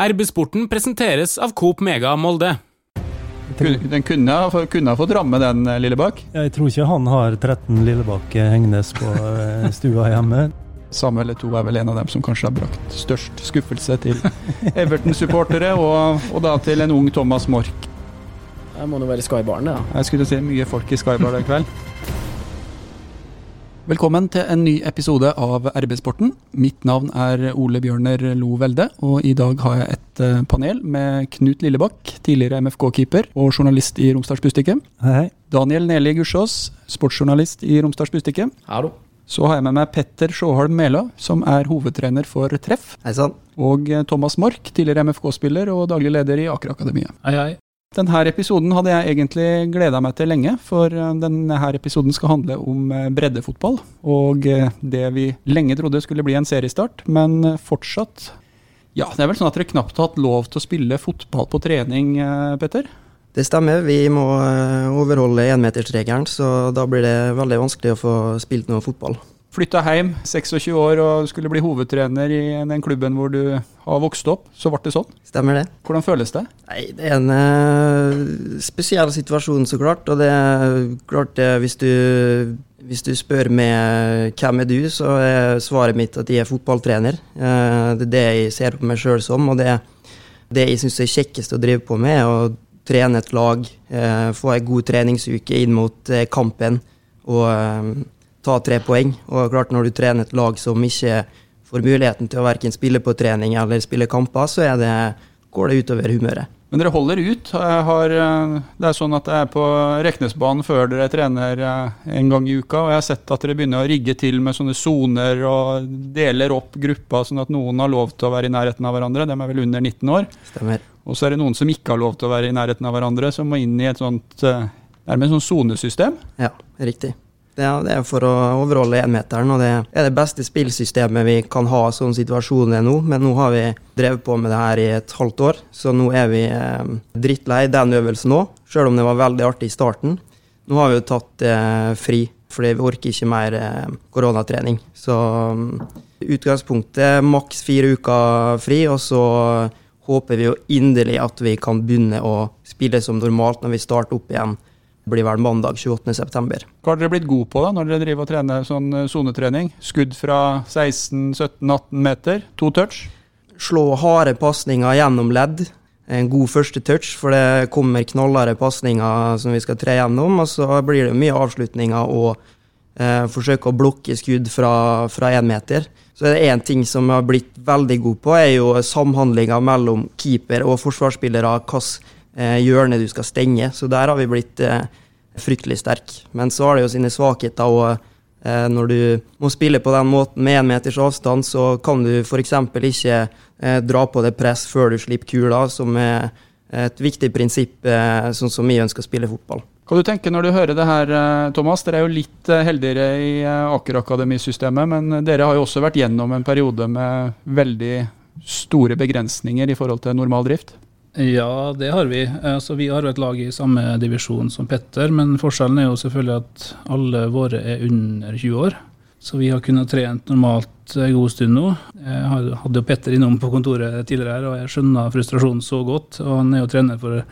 RB-sporten presenteres av Coop Mega Molde. Den kunne, kunne ha fått ramme den, eh, Lillebakk. Jeg tror ikke han har 13 Lillebakk hengende på eh, stua hjemme. Samuel Eto'o er vel en av dem som kanskje har brakt størst skuffelse til Everton-supportere, og, og da til en ung Thomas Mork. Jeg må nå være Skybarn, det. da. Jeg skulle si mye folk i Skybar i kveld. Velkommen til en ny episode av RB-sporten. Mitt navn er Ole Bjørner Lo Velde, og i dag har jeg et eh, panel med Knut Lillebakk, tidligere MFK-keeper og journalist i Romsdals Bustikke. Hei, hei. Daniel Neli Gussiås, sportsjournalist i Romsdals Bustikke. Hallo. Så har jeg med meg Petter Sjåholm Mæla, som er hovedtrener for Treff. Hei sann. Og eh, Thomas Mork, tidligere MFK-spiller og daglig leder i Aker Akademiet. Hei, hei. Denne episoden hadde jeg egentlig gleda meg til lenge, for eh, denne episoden skal handle om eh, breddefotball. Og eh, det vi lenge trodde skulle bli en seriestart, men fortsatt Ja, det er vel sånn at dere knapt har hatt lov til å spille fotball på trening, Petter? Det stemmer, vi må overholde énmetersregelen, så da blir det veldig vanskelig å få spilt noe fotball. Flytta hjem, 26 år, og skulle bli hovedtrener i den klubben hvor du har vokst opp. Så ble det sånn. Stemmer det? Hvordan føles det? Nei, det er en eh, spesiell situasjon, så klart. Og det er klart det, hvis du hvis du spør meg hvem er du, så er svaret mitt at jeg er fotballtrener. Eh, Det er det jeg ser på meg sjøl som, og det, det jeg syns er kjekkest å drive på med, er å trene et lag, eh, få ei god treningsuke inn mot eh, kampen og eh, ta tre poeng. Og klart når du trener et lag som ikke får muligheten til å verken spille på trening eller spille kamper, så det, går det utover humøret. Men dere holder ut. Har, eh, det er sånn at jeg er på Reknesbanen før dere trener eh, en gang i uka, og jeg har sett at dere begynner å rigge til med sånne soner og deler opp gruppa, sånn at noen har lov til å være i nærheten av hverandre. De er vel under 19 år. Stemmer. Og så er det noen som ikke har lov til å være i nærheten av hverandre, som må inn i et sånt eh, nærmest sånn sonesystem. Ja, riktig. Det er, det er for å overholde énmeteren, og det er det beste spillsystemet vi kan ha sånn situasjonen er nå. Men nå har vi drevet på med det her i et halvt år, så nå er vi eh, drittlei den øvelsen òg. Sjøl om det var veldig artig i starten. Nå har vi jo tatt eh, fri, fordi vi orker ikke mer eh, koronatrening. Så utgangspunktet utgangspunktet maks fire uker fri, og så håper vi jo inderlig at vi kan begynne å spille som normalt når vi starter opp igjen. Blir vel mandag 28.9. Hva har dere blitt gode på da, når dere driver og trener sånn eh, sonetrening? Skudd fra 16-17-18 meter, to touch? Slå harde pasninger gjennom ledd. En god første touch, for det kommer knallharde pasninger som vi skal tre gjennom. Og så blir det mye avslutninger og eh, forsøke å blokke skudd fra, fra én meter. Så det er én ting som jeg har blitt veldig god på, er jo samhandlinga mellom keeper og forsvarsspillere. Hvilket eh, hjørne du skal stenge. Så der har vi blitt eh, fryktelig sterk. Men så har det jo sine svakheter. og eh, Når du må spille på den måten med én meters avstand, så kan du f.eks. ikke eh, dra på det press før du slipper kula, som er et viktig prinsipp, eh, sånn som vi ønsker å spille fotball. Hva du tenker når du hører det her, Thomas? Dere er jo litt heldigere i Aker Akademi-systemet, men dere har jo også vært gjennom en periode med veldig store begrensninger i forhold til normal drift. Ja, det har vi. Altså, vi har et lag i samme divisjon som Petter, men forskjellen er jo selvfølgelig at alle våre er under 20 år. Så vi har kunnet trent normalt en god stund nå. Jeg hadde jo Petter innom på kontoret tidligere her, og jeg skjønner frustrasjonen så godt. Og han er jo trener for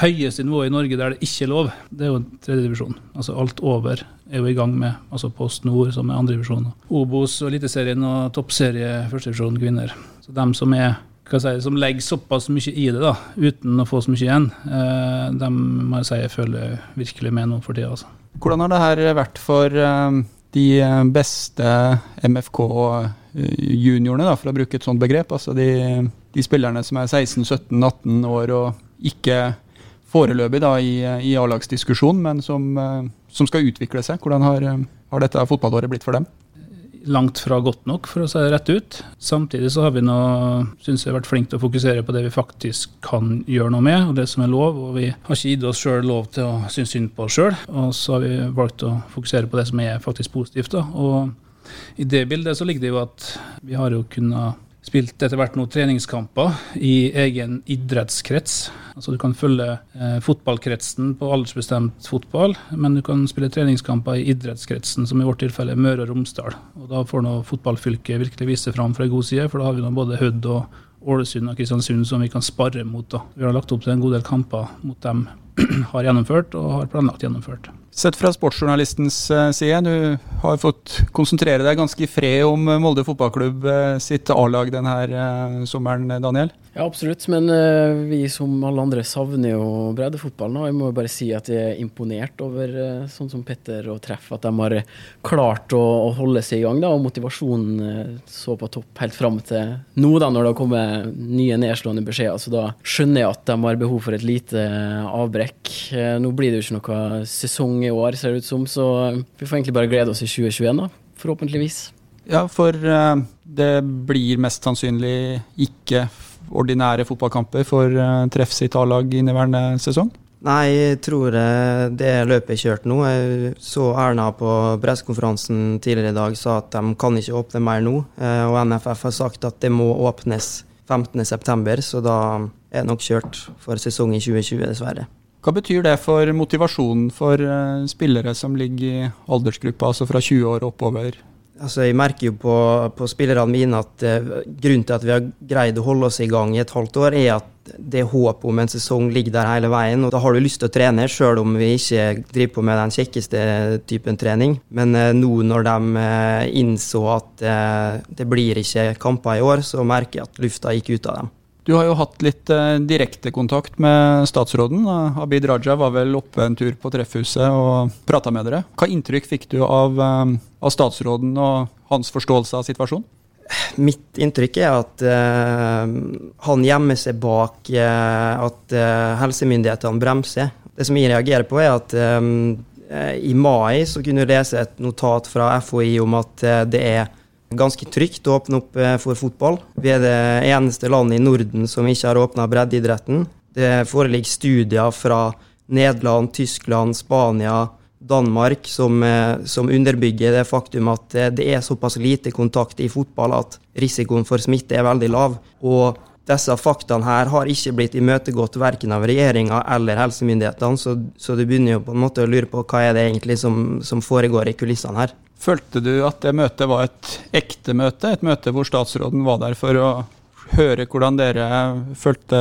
høyeste nivå i Norge der det ikke er lov. Det er jo tredjedivisjon. Altså alt over er jo i gang med. Altså Post Nord, som er andredivisjon. Obos og Eliteserien og toppserie førstedivisjon kvinner. Så dem som er si, som legger såpass mye i det, da, uten å få så mye igjen, eh, dem må jeg si jeg føler virkelig med nå for tida. Altså. Hvordan har det her vært for eh, de beste MFK-juniorene, for å bruke et sånt begrep? Altså de, de spillerne som er 16-17-18 år og ikke foreløpig da, i, i A-lagsdiskusjon, men som, eh, som skal utvikle seg. Hvordan har, eh, har dette fotballåret blitt for dem? Langt fra godt nok, for å si det rett ut. Samtidig så har vi nå, synes jeg, vært flinke til å fokusere på det vi faktisk kan gjøre noe med, og det som er lov. Og vi har ikke gitt oss sjøl lov til å synes synd på oss sjøl, og så har vi valgt å fokusere på det som er faktisk positivt. da, og i det bildet så ligger det jo at vi har jo kunnet spilt etter hvert noen treningskamper i egen idrettskrets. Altså Du kan følge eh, fotballkretsen på aldersbestemt fotball, men du kan spille treningskamper i idrettskretsen, som i vårt tilfelle er Møre og Romsdal. Og Da får nå fotballfylket virkelig vise fram fra en god side, for da har vi nå både Hødd og Ålesund og Kristiansund som vi kan spare mot. da. Vi har lagt opp til en god del kamper mot dem har gjennomført og har planlagt gjennomført. Sett fra sportsjournalistens eh, side, du har fått konsentrere deg ganske i fred om Molde fotballklubb eh, sitt A-lag denne sommeren, Daniel? Ja, absolutt. Men vi som alle andre savner jo breddefotballen. Og jeg må jo bare si at jeg er imponert over sånn som Petter og Treff, at de har klart å, å holde seg i gang. da, Og motivasjonen så på topp helt fram til nå, da, når det har kommet nye nedslående beskjeder. Så da skjønner jeg at de har behov for et lite avbrekk. Nå blir det jo ikke noe sesong i år, ser det ut som, så vi får egentlig bare glede oss i 2021, da. Forhåpentligvis. Ja, for det blir mest sannsynlig ikke ordinære fotballkamper for treffs Treff sitt A-lag inneværende sesong? Nei, jeg tror det løpet er kjørt nå. Jeg så Erna på pressekonferansen tidligere i dag sa at de kan ikke åpne mer nå. Og NFF har sagt at det må åpnes 15.9, så da er det nok kjørt for sesongen 2020, dessverre. Hva betyr det for motivasjonen for spillere som ligger i aldersgruppa, altså fra 20 år oppover? Altså, jeg merker jo på, på spillerne mine at eh, grunnen til at vi har greid å holde oss i gang i et halvt år, er at det håpet om en sesong ligger der hele veien. og Da har du lyst til å trene, sjøl om vi ikke driver på med den kjekkeste typen trening. Men eh, nå når de eh, innså at det blir ikke kamper i år, så merker jeg at lufta gikk ut av dem. Du har jo hatt litt eh, direktekontakt med statsråden. Abid Raja var vel oppe en tur på Treffhuset og prata med dere. Hva inntrykk fikk du av, eh, av, statsråden og hans forståelse av situasjonen? Mitt inntrykk er at eh, han gjemmer seg bak uh, at uh, helsemyndighetene bremser. Det som jeg reagerer på, er at i mai så kunne du lese et notat fra FHI om at det er ganske trygt å åpne opp eh, for fotball. Vi er det eneste landet i Norden som ikke har åpna breddeidretten. Det foreligger studier fra Nederland, Tyskland, Spania, Danmark som, eh, som, underbygger det faktum at eh, det er såpass lite kontakt i fotball at risikoen for smitte er veldig lav. Og disse faktaene her har ikke blitt imøtegått verken av regjeringa eller helsemyndighetene, så, så, du begynner jo på en måte å lure på hva er det egentlig som, som foregår i kulissene her. Følte du at det møtet var et ekte møte, et møte hvor statsråden var der for å høre hvordan dere følte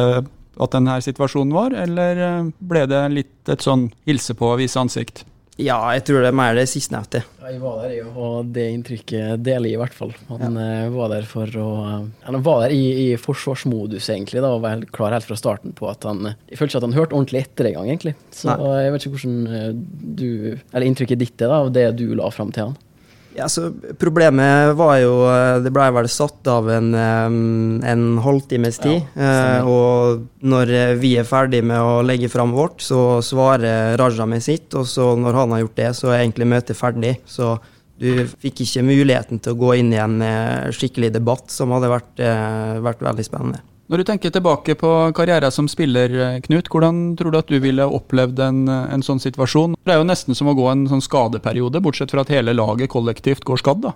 at denne situasjonen var, eller ble det litt et sånn hilse på å vise ansikt? Ja, jeg tror det er mer det sistnevnte. Ja, jeg var der, jeg, og det inntrykket deler jeg i hvert fall. Han ja. Eh, var der for å Han var der i, i forsvarsmodus, egentlig, da, og var klar helt fra starten på at han Jeg følte ikke at han hørte ordentlig etter engang, egentlig. Så Nei. jeg vet ikke hvordan eh, du Eller inntrykket ditt er, da, av det du la fram til han. Ja, så Problemet var jo eh, Det blei vel satt av en, en halvtimes tid. Ja, og når vi er ferdig med å legge fram vårt, så svarer Raja med sitt. Og så når han har gjort det, så er egentlig møtet ferdig. Så du fikk ikke muligheten til å gå inn i en eh, skikkelig debatt, som hadde vært, eh, vært veldig spennende. Når du tenker tilbake på karrieren som spiller, Knut, hvordan tror du at du ville opplevd en, en, sånn situasjon? Det er jo nesten som å gå en sånn skadeperiode, bortsett fra at hele laget kollektivt går skadd, da.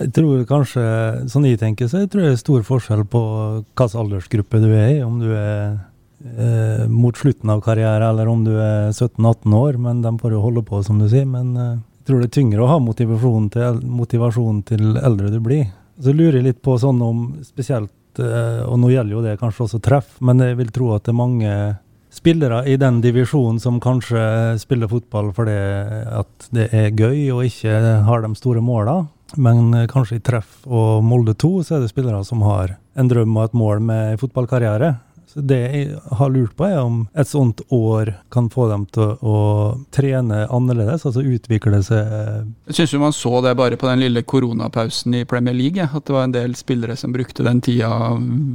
Jeg tror kanskje, sånn jeg tenker, så jeg tror det er stor forskjell på hvilken aldersgruppe du er i. Om du er eh, mot slutten av karrieren, eller om du er 17-18 år. Men de får jo holde på, som du sier. Men eh, jeg tror det er tyngre å ha motivasjon til, motivasjon til eldre du blir. Så lurer jeg litt på sånn om spesielt Eh, og nå gjelder jo det kanskje også treff, men jeg vil tro at det er mange spillere i den divisjonen som kanskje spiller fotball fordi at det er gøy og ikke har de store måla. Men kanskje i treff og Molde 2 så er det spillere som har en drøm og et mål med fotballkarriere. Så det jeg har lurt på, er om et sånt år kan få dem til å trene annerledes, altså utvikle seg Jeg syns man så det bare på den lille koronapausen i Premier League, at det var en del spillere som brukte den tida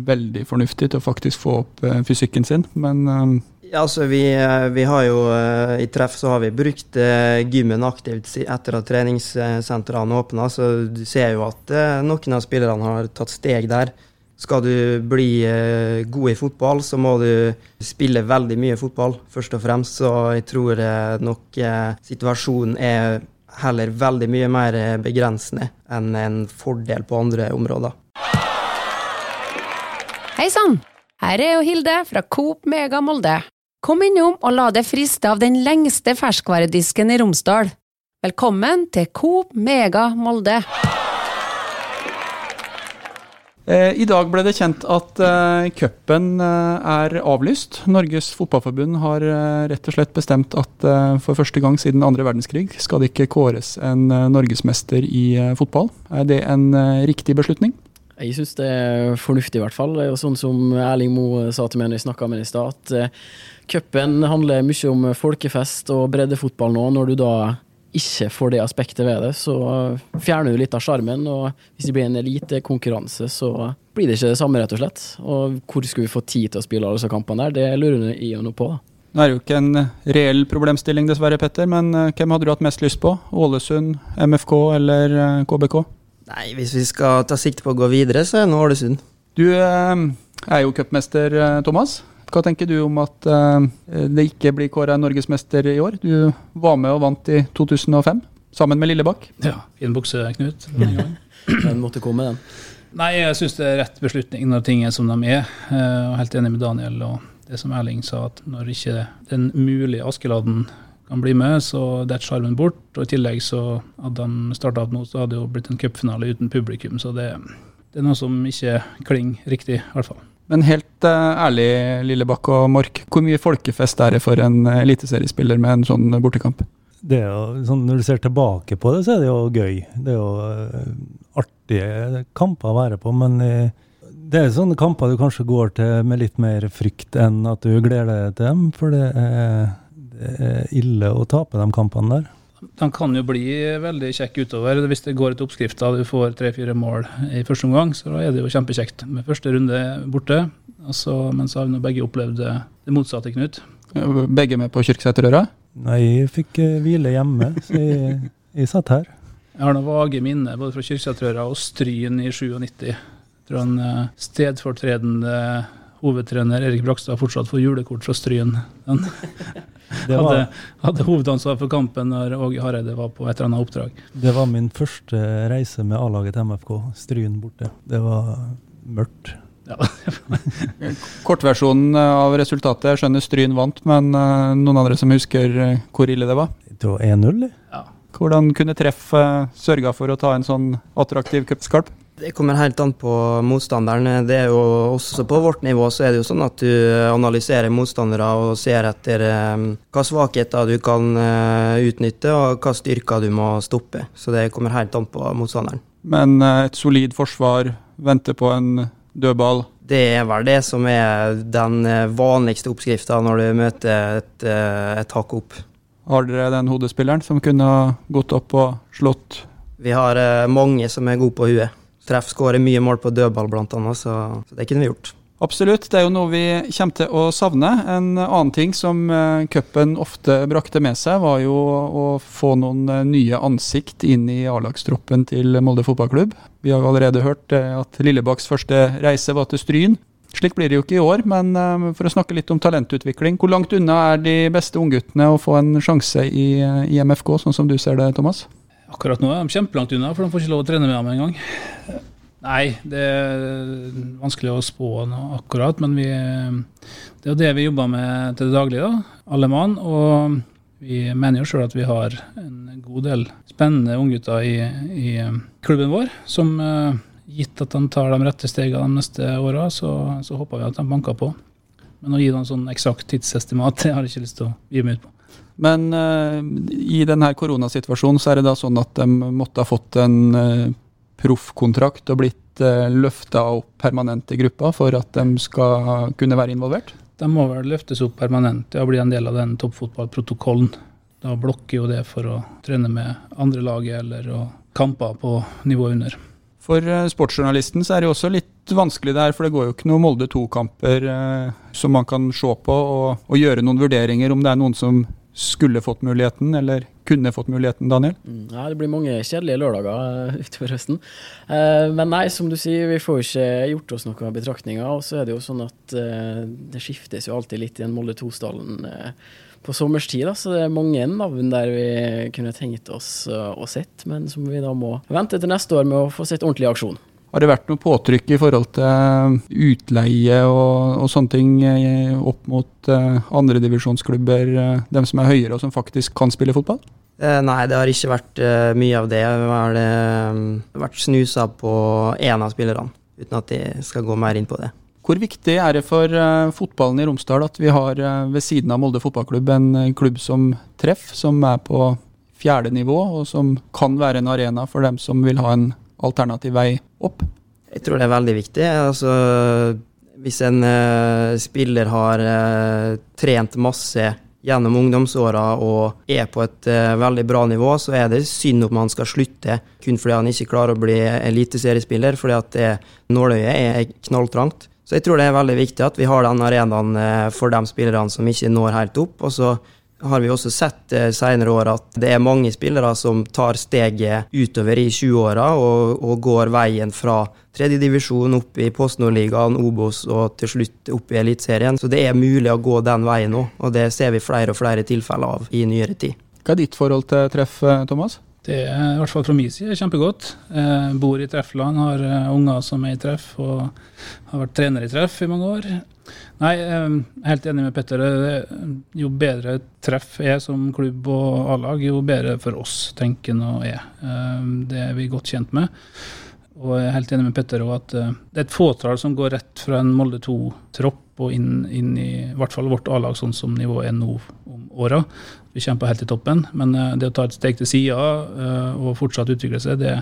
veldig fornuftig til å faktisk få opp eh, fysikken sin, men um ja, altså vi, eh, vi, har jo I treff så har vi brukt gymmen aktivt etter at treningssentrene åpna, så du ser jo at noen av spillerne har tatt steg der. Skal du bli eh, god i fotball, så må du spille veldig mye fotball, først og fremst. Så jeg tror eh, nok eh, situasjonen er heller veldig mye mer begrensende enn en fordel på andre områder. Hei sann! Her er jo Hilde fra Coop Mega Molde. Kom innom og la deg friste av den lengste ferskvaredisken i Romsdal. Velkommen til Coop Mega Molde. Eh, I dag ble det kjent at uh, cupen uh, er avlyst. Norges Fotballforbund har rett og slett bestemt at for første gang siden andre verdenskrig skal det ikke kåres en norgesmester i fotball. Er det en riktig beslutning? Jeg syns det er fornuftig, i hvert fall. Og sånn som Erling Moe sa til meg når jeg snakka med ham i stad, at cupen handler mye om folkefest og breddefotball nå. Når du da ikke får det aspektet ved det, så fjerner du litt av sjarmen. Og hvis det blir en elitekonkurranse, så blir det ikke det samme, rett og slett. Og hvor skulle vi få tid til å spille alle disse kampene der, det lurer jeg jo nå på. da. Nå er det jo ikke en reell problemstilling dessverre, Petter, men eh, hvem hadde du hatt mest lyst på? Ålesund, MFK eller KBK? Eh, Nei, hvis vi skal ta sikte på å gå videre, så er det Ålesund. Du eh, er jo cupmester, Thomas. Hva tenker du om at uh, det ikke blir kåra norgesmester i år? Du var med og vant i 2005, sammen med Lillebakk. Ja, fin bukse, Knut. Den måtte komme, den. Nei, jeg syns det er rett beslutning når ting er som de er. Jeg er helt enig med Daniel og det som Erling sa, at når ikke den mulige Askeladden kan bli med, så detter sjarmen bort. Og i tillegg så hadde de starta opp nå, så hadde det jo blitt en cupfinale uten publikum. Så det, det er noe som ikke klinger riktig, i hvert fall. Men helt uh, ærlig, Lillebakk og Mork, hvor mye folkefest er det for en eliteseriespiller med en sånn bortekamp? Det er jo, sånn, når du ser tilbake på det, så er det jo gøy. Det er jo uh, artige kamper å være på. Men det er sånne kamper du kanskje går til med litt mer frykt enn at du gleder deg til dem. For det er, det er ille å tape de kampene der. De kan jo bli veldig kjekke utover. Hvis det går etter oppskrifta og du får tre-fire mål i første omgang, så er det jo kjempekjekt. Med første runde borte, altså, men så har vi begge opplevd det, det motsatte, Knut. Begge med på Kyrksæterøra? Nei, jeg fikk eh, hvile hjemme, så jeg, jeg satt her. Jeg har noen vage minner både fra Kyrksæterøra og Stryn i 97. Jeg tror han eh, stedfortredende hovedtrener Erik Brakstad fortsatt får julekort fra Stryn. Han hadde, hadde, hovedansvar for kampen når Åge Hareide var på et eller annet oppdrag. Det var min første reise med A-laget til MFK. Stryn borte. Det var mørkt. Ja. Kortversjonen av resultatet. Jeg skjønner Stryn vant, men uh, noen andre som husker uh, hvor ille det var? Det var 1-0. Ja. Hvordan kunne treff uh, sørga for å ta en sånn attraktiv cupskalp? Det kommer helt an på motstanderen. Det er jo også På vårt nivå så er det jo sånn at du analyserer motstandere og ser etter um, hva svakheter du kan uh, utnytte, og hva styrker du må stoppe. Så det kommer helt an på motstanderen. Men uh, et solid forsvar venter på en dødball? Det er vel det som er den vanligste oppskrifta når du møter et, et hakk opp. Har dere den hodespilleren som kunne gått opp og slått? Vi har mange som er gode på huet. Treff skårer mye mål på dødball, annet, så, så det kunne vi gjort. Absolutt, det er jo noe vi kommer til å savne. En annen ting som uh, cupen ofte brakte med seg, var jo å få noen uh, nye ansikt inn i A-lagstroppen til Molde fotballklubb. Vi har jo allerede hørt uh, at Lillebakks første reise var til Stryn. Slik blir det jo ikke i år, men for å snakke litt om talentutvikling. Hvor langt unna er de beste ungguttene å få en sjanse i, i MFK, sånn som du ser det, Thomas? Akkurat nå er de kjempelangt unna, for de får ikke lov å trene med dem engang. Nei, det er vanskelig å spå noe akkurat, men vi, det er jo det vi jobber med til det daglige. da, Alle mann. Og vi mener jo sjøl at vi har en god del spennende unggutter i, i klubben vår, som gitt at de tar de rette stegene de neste åra, så, så, håper vi at de banker på. Men å gi dem sånn eksakt tidsestimat, det har jeg ikke lyst til å gi meg ut på. Men uh, i denne koronasituasjonen så er det da sånn at de måtte ha fått en uh, proffkontrakt og blitt uh, eh, løfta opp permanent i gruppa for at de skal kunne være involvert? De må vel løftes opp permanent og bli en del av den toppfotballprotokollen. Da blokker jo det for å trene med andre laget eller å kamper på nivå under. For sportsjournalisten så er det jo også litt vanskelig der, for det går jo ikke noen Molde 2-kamper eh, som man kan se på og, og, gjøre noen vurderinger om det er noen som skulle fått muligheten, eller kunne fått muligheten, Daniel? Mm, ja, det blir mange kjedelige lørdager uh, utover høsten. Uh, men nei, som du sier, vi får ikke gjort oss noen betraktninger. Og så er det jo sånn at uh, det skiftes jo alltid litt i en Molde 2-stallen på sommerstid. Så det er mange navn der vi kunne tenkt oss å sett, men som vi da må vente til neste år med å få sett ordentlig aksjon. Har det vært noe påtrykk i forhold til eh, utleie og, og sånne ting eh, opp mot uh, andredivisjonsklubber, uh, dem som er høyere og som faktisk kan spille fotball? Eh, nei, det har ikke vært uh, mye av det. Det har vært snusa på én av spillerne. uten at jeg skal gå mer inn på det. Hvor viktig er det for fotballen i Romsdal at vi har ved siden av Molde fotballklubb en klubb som Treff, som er på fjerde nivå, og som kan være en arena for dem som vil ha en alternativ vei opp? Jeg tror det er veldig viktig. Altså, hvis en spiller har trent masse gjennom ungdomsåra og er på et veldig bra nivå, så er det synd om han skal slutte kun fordi han ikke klarer å bli eliteseriespiller, fordi at nåløyet er knalltrangt. Så jeg tror det er veldig viktig at vi har den arenaen for de spillerne som ikke når helt opp. Og så har vi også sett eh, senere år at det er mange spillere som tar steget utover i 20-åra og, og, går veien fra tredjedivisjon opp i Post Nord-ligaen, Obos og til slutt opp i Eliteserien. Så det er mulig å gå den veien nå, og det ser vi flere og flere tilfeller av i nyere tid. Hva er ditt forhold til treff, eh, Thomas? Det er i hvert fall fra min side kjempegodt. Jeg bor i Treffland, har eh, unger som er i treff og har vært trener i treff i mange år. Nei, jeg er helt enig med Petter. Jo bedre treff er som klubb og A-lag, jo bedre for oss, tenker nå. Eh, det er vi godt kjent med. Og jeg er helt enig med Petter òg at eh, det er et fåtall som går rett fra en Molde 2-tropp og inn, inn, i, i hvert fall vårt A-lag, sånn som nivået er nå om åra. Vi kjemper helt i toppen, men eh, det å ta et steg til sida uh, og fortsatt utvikle seg, det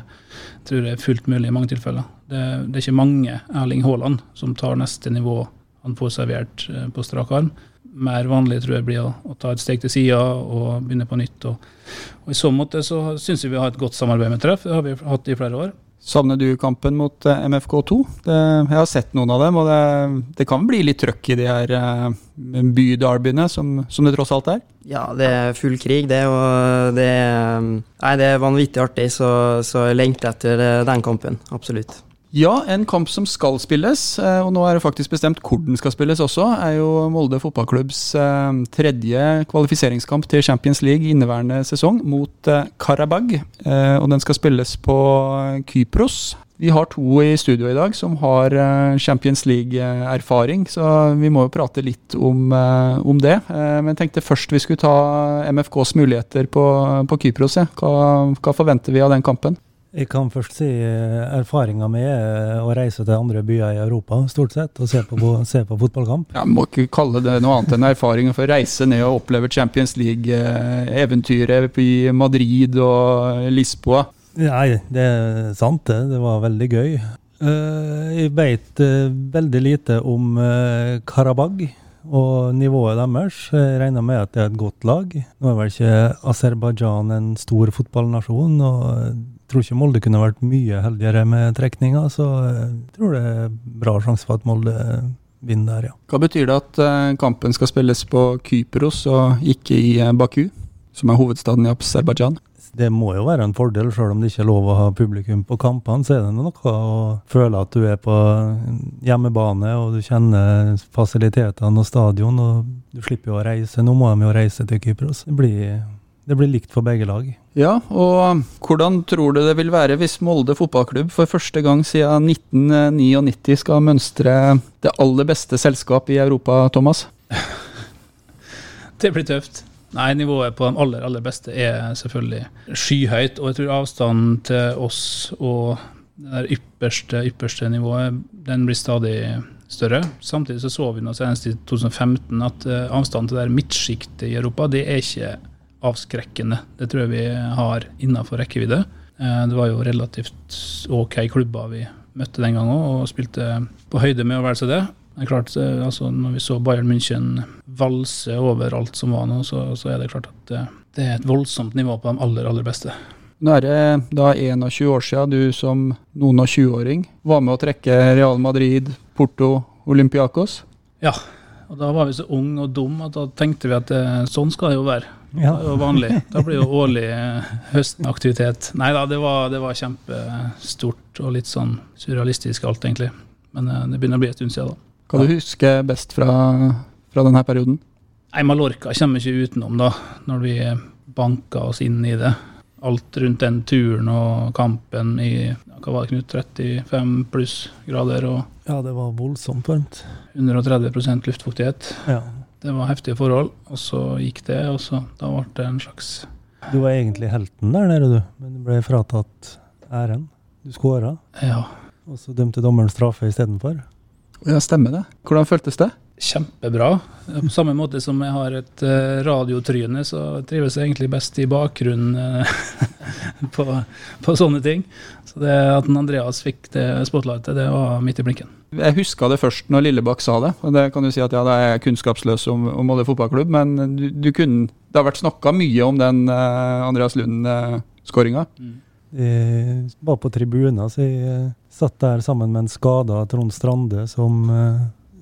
tror jeg er fullt mulig i mange tilfeller. Det, det er ikke mange Erling Haaland som tar neste nivå han får servert på strak arm. Mer vanlig tror jeg blir å ta et steg til sida og begynne på nytt. Og, og I så måte så syns vi vi har et godt samarbeid med Treff, det har vi hatt i flere år. Savner du kampen mot eh, MFK2? Det, jeg har sett noen av dem, og det, det kan bli litt trøkk i de her uh, byderbyene, som, som, det tross alt er? Ja, det er full krig, det. Og det, nei, det er vanvittig artig, så, så jeg lengter etter eh, den kampen. Absolutt. Ja, en kamp som skal spilles, eh, og nå er det faktisk bestemt hvor den skal spilles også, er jo Molde fotballklubbs eh, tredje kvalifiseringskamp til Champions League inneværende sesong mot eh, Karabag. Og den skal spilles på Kypros. Vi har to i studio i dag som har Champions League-erfaring, så vi må jo prate litt om, om, det. Men jeg tenkte først vi skulle ta MFKs muligheter på, på Kypros. Hva, hva forventer vi av den kampen? Jeg kan først si eh, erfaringa med er å reise til andre byer i Europa, stort sett, og se på, se på fotballkamp. Ja, Må ikke kalle det noe annet enn erfaring for å reise ned og oppleve Champions League-eventyret i Madrid og Lisboa. Nei, det er sant det. Det var veldig gøy. Eh, jeg veit veldig lite om Karabag og nivået deres. Jeg regner med at det er et godt lag. Nå er vel ikke Aserbajdsjan en stor fotballnasjon. og tror ikke Molde kunne vært mye heldigere med trekninga, så jeg tror det er bra sjanse for at Molde vinner der, ja. Hva betyr det at eh, kampen skal spilles på Kypros og ikke i eh, Baku, som er hovedstaden i Aserbajdsjan? Det må jo være en fordel, selv om det ikke er lov å ha publikum på kampene. Så er det noe å føle at du er på hjemmebane, og du kjenner fasilitetene og stadion. Og du slipper jo å reise. Nå må de jo reise til Kypros. Det blir det blir likt for begge lag. Ja, og hvordan tror du det vil være hvis Molde fotballklubb for første gang siden 1999 skal mønstre det aller beste selskap i Europa, Thomas? det blir tøft. Nei, nivået på de aller, aller beste er selvfølgelig skyhøyt. Og jeg tror avstanden til oss og det der ypperste, ypperste nivået, den blir stadig større. Samtidig så så vi nå senest i 2015 at eh, avstanden til det midtsjiktet i Europa, det er ikke avskrekkende. Det tror jeg vi har innafor rekkevidde. Eh, det var jo relativt OK klubber vi møtte den gangen og spilte på høyde med å være seg det. Det er klart, eh, altså Når vi så Bayern München valse over alt som var nå, så, så er det klart at det, det, er et voldsomt nivå på de aller, aller beste. Nå er det da 21 år siden du som noen og 20-åring var med å trekke Real Madrid, Porto, Olympiakos. Ja, og da var vi så unge og dumme at da tenkte vi at det, eh, sånn skal det jo være. Ja. Det var vanlig. Da blir jo årlig eh, høstaktivitet. Nei da, det var, det var, kjempestort og litt sånn surrealistisk alt, egentlig. Men eh, det begynner å bli en stund siden, da. Hva du husker best fra, fra denne perioden? Nei, Mallorca kommer ikke utenom, da, når vi banka oss inn i det. Alt rundt den turen og kampen i hva var det, Knut, 35 pluss grader. og Ja, det var voldsomt varmt. 130% luftfuktighet. Ja, det var heftige forhold, og så gikk det, og så da ble det en slags Du var egentlig helten der nede, du, men du ble fratatt æren. Du skåra. Ja. Og så dømte dommeren straffe istedenfor. Ja, stemmer det. Hvordan føltes det? Kjempebra. På samme måte som jeg har et uh, radiotryne, så trives jeg egentlig best i bakgrunnen uh, på, på, sånne ting. Så det at Andreas fikk det spotlightet, det var midt i blinken. Jeg huska det først når Lillebakk sa det. og det kan du si at ja, Da er jeg kunnskapsløs om, om Molde fotballklubb, men du, du kunne, det har vært snakka mye om den uh, Andreas Lund-skåringa. Mm. Jeg var på tribunen, så jeg satt der sammen med en skada Trond Strande som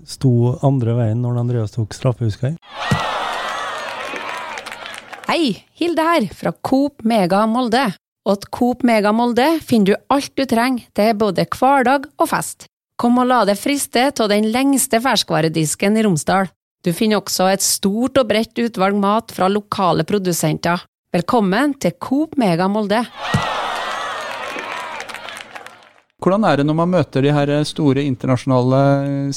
sto andre veien når Andreas tok straffe, husker jeg. Hei, Hilde her, fra Coop Mega Molde. Og til Coop Mega Molde finner du alt du trenger til både hverdag og fest. Kom og la deg friste av den lengste ferskvaredisken i Romsdal. Du finner også et stort og bredt utvalg mat fra lokale produsenter. Velkommen til Coop Mega Molde. Hvordan er det når man møter de her store internasjonale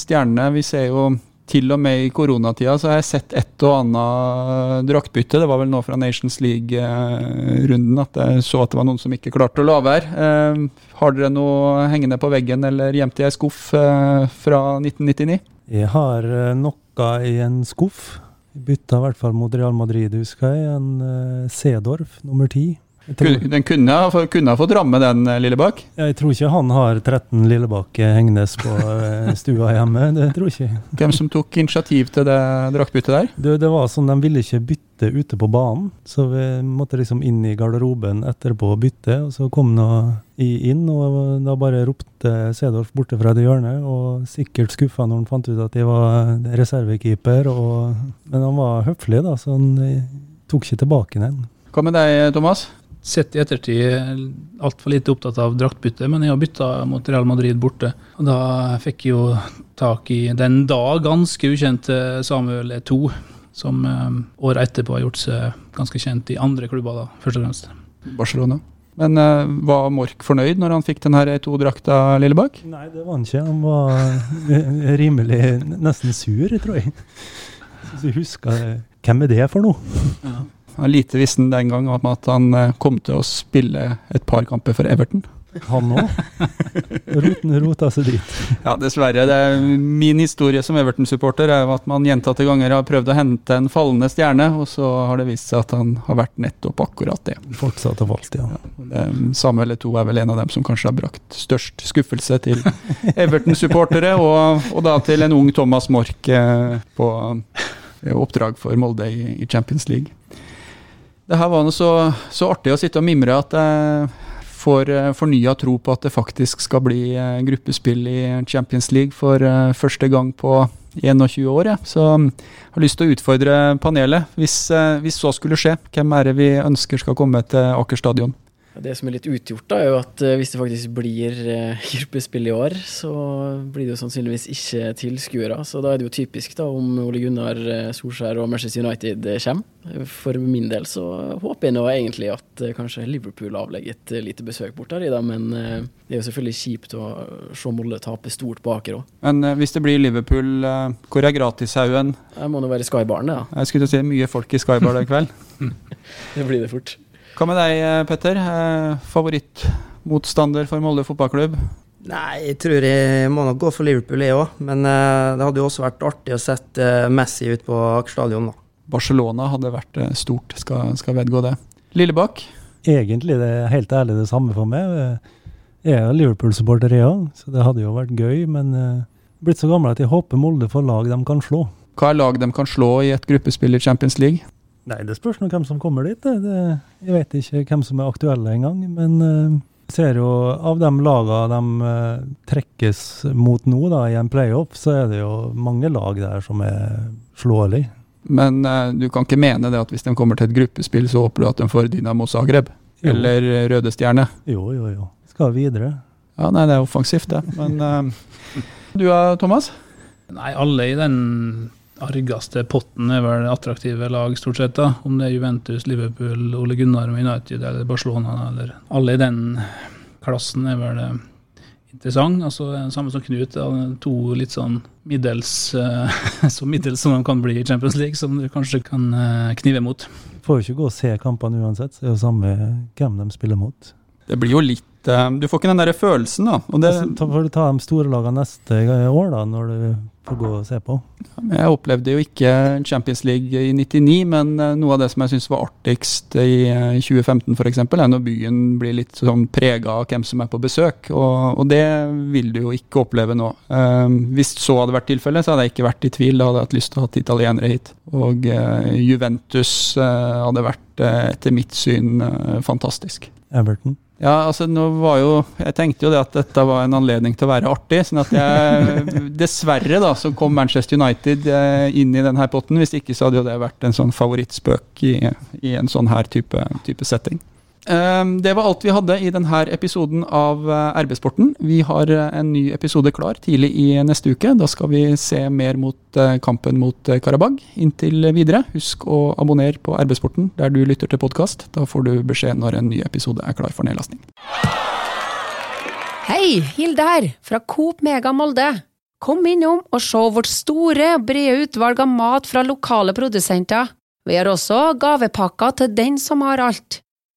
stjernene? Vi ser jo til og med i koronatida så har jeg sett et og annet draktbytte. Det var vel nå fra Nations League-runden at jeg så at det var noen som ikke klarte å la være. Eh, har dere noe hengende på veggen eller gjemt i ei skuff eh, fra 1999? Jeg har eh, noe i en skuff. Bytta i hvert fall mot Real Madrid, husker jeg. En Cedorf nummer ti. Den kunne, kunne ha fått ramme den, eh, Lillebakk? Jeg tror ikke han har 13 Lillebakk hengende på eh, stua hjemme. Det tror jeg ikke. Hvem som tok initiativ til det draktbyttet der? Det, det, var sånn, De ville ikke bytte ute på banen, så vi måtte liksom inn i garderoben etterpå og bytte. og Så kom nå inn, og da bare ropte Sedolf borte fra det hjørnet. Og sikkert skuffa når han fant ut at jeg var reservekeeper. Og, men han var høflig, da, så han eh, tok ikke tilbake den. Hva med deg, Thomas? Sett i ettertid altfor lite opptatt av draktbytte, men jeg har bytta mot Real Madrid borte. Og da fikk jeg jo tak i den da ganske ukjente Samuel E2, som eh, året etterpå har gjort seg ganske kjent i andre klubber, da, først og fremst. Barcelona. Men uh, var Mork fornøyd når han fikk den E2-drakta, Lillebakk? Nei, det var han ikke. Han var rimelig nesten sur, tror jeg. Så jeg husker hvem er det for noe? Ja. Lite visste den gang om at han eh, kom til å spille et par kamper for Everton. Han òg? Roten rota seg dit. Ja, dessverre. Det er min historie som Everton-supporter er at man gjentatte ganger har prøvd å hente en fallende stjerne, og så har det vist seg at han har vært nettopp akkurat det. Fortsatt og falt, ja. ja Samuel to er vel en av dem som kanskje har brakt størst skuffelse til Everton-supportere, og, og, da til en ung Thomas Mork eh, på eh, oppdrag for Molde i Champions League. Det her var noe så, så, artig å sitte og mimre at jeg får uh, fornya tro på at det faktisk skal bli uh, gruppespill i Champions League for uh, første gang på 21 år. Ja. Så jeg har lyst til å utfordre panelet. Hvis, hvis så skulle skje, hvem er det vi ønsker skal komme til Aker stadion? Det som er litt utgjort, da, er jo at uh, hvis det faktisk blir uh, gruppespill i år, så blir det jo sannsynligvis ikke tilskuere. Så da er det jo typisk da om Ole Gunnar uh, Solskjær og Manchester United kommer. For min del så håper jeg nå egentlig at kanskje Liverpool avlegger et lite besøk bort der i dag, men det er jo selvfølgelig kjipt å se Molle tape stort på Aker òg. Men hvis det blir Liverpool, hvor er gratishaugen? Jeg må nå være i Skybarn, ja. Jeg skulle til å si mye folk i Skybar i kveld. det blir det fort. Hva med deg, eh, Petter? Eh, favorittmotstander for Molde fotballklubb? Nei, jeg tror jeg må nok gå for Liverpool, jeg òg. Men uh, det hadde jo også vært artig å sette uh, Messi ut på Akerstadion, da. Barcelona hadde vært uh, stort, skal, skal vedgå det. Lillebakk? Egentlig det er helt ærlig det samme for meg. Jeg er Liverpool-supporter, jeg òg, så det hadde jo vært gøy. Men uh, blitt så gammel at jeg håper Molde får lag de kan slå. Hva er lag de kan slå i et gruppespill i Champions League? Nei, det spørs nå hvem som kommer dit. Det, det, jeg vet ikke hvem som er aktuelle engang. Men uh, ser jo av de lagene de uh, trekkes mot nå da, i en playoff, så er det jo mange lag der som er slåelige. Men uh, du kan ikke mene det at hvis de kommer til et gruppespill, så håper du at de får Dynamo Zagreb? Jo. Eller Røde Stjerne? Jo, jo, jo. Skal videre. Ja, nei, det er offensivt, det. Men du da, Thomas? Nei, alle i den argeste potten er vel attraktive lag, stort sett. da, Om det er Juventus, Liverpool, Ole Gunnar United eller Barcelona. eller Alle i den klassen er vel eh, interessant. altså Samme som Knut. Da, to litt sånn middels uh, så middels som de kan bli i Champions League, som du kanskje kan uh, knive mot. Får jo ikke gå og se kampene uansett, det er jo samme hvem de spiller mot. Det blir jo litt Du får ikke den der følelsen, da. Og det, Så får du ta de store lagene neste år, da, når du får gå og se på. jeg opplevde jo ikke Champions League i 99, men eh, noe av det som jeg syns var artigst i eh, 2015 f.eks., er når byen blir litt sånn prega av hvem som er på besøk. Og, og det vil du jo ikke oppleve nå. Eh, hvis så hadde vært tilfellet, så hadde jeg ikke vært i tvil. Da hadde jeg hatt lyst til å ha italienere hit. Og eh, Juventus eh, hadde vært, eh, etter mitt syn, eh, fantastisk. Everton. Ja, altså nå var jo Jeg tenkte jo det at dette var en anledning til å være artig. sånn at jeg Dessverre da, så kom Manchester United eh, inn i denne potten. Hvis ikke så hadde jo det vært en sånn favorittspøk i, i en sånn her type, type setting. Eh, Det var alt vi hadde i denne episoden av eh, RB-sporten. Vi har eh, en ny episode klar tidlig i neste uke. Da skal vi se mer mot eh, kampen mot eh, Karabag. Inntil videre, husk å abonnere på RB-sporten der du lytter til podkast. Da får du beskjed når en ny episode er klar for nedlastning. Hei, Hilde her, fra Coop Mega Molde. Kom innom og se vårt store, brede utvalg av mat fra lokale produsenter. Vi har også gavepakker til den som har alt.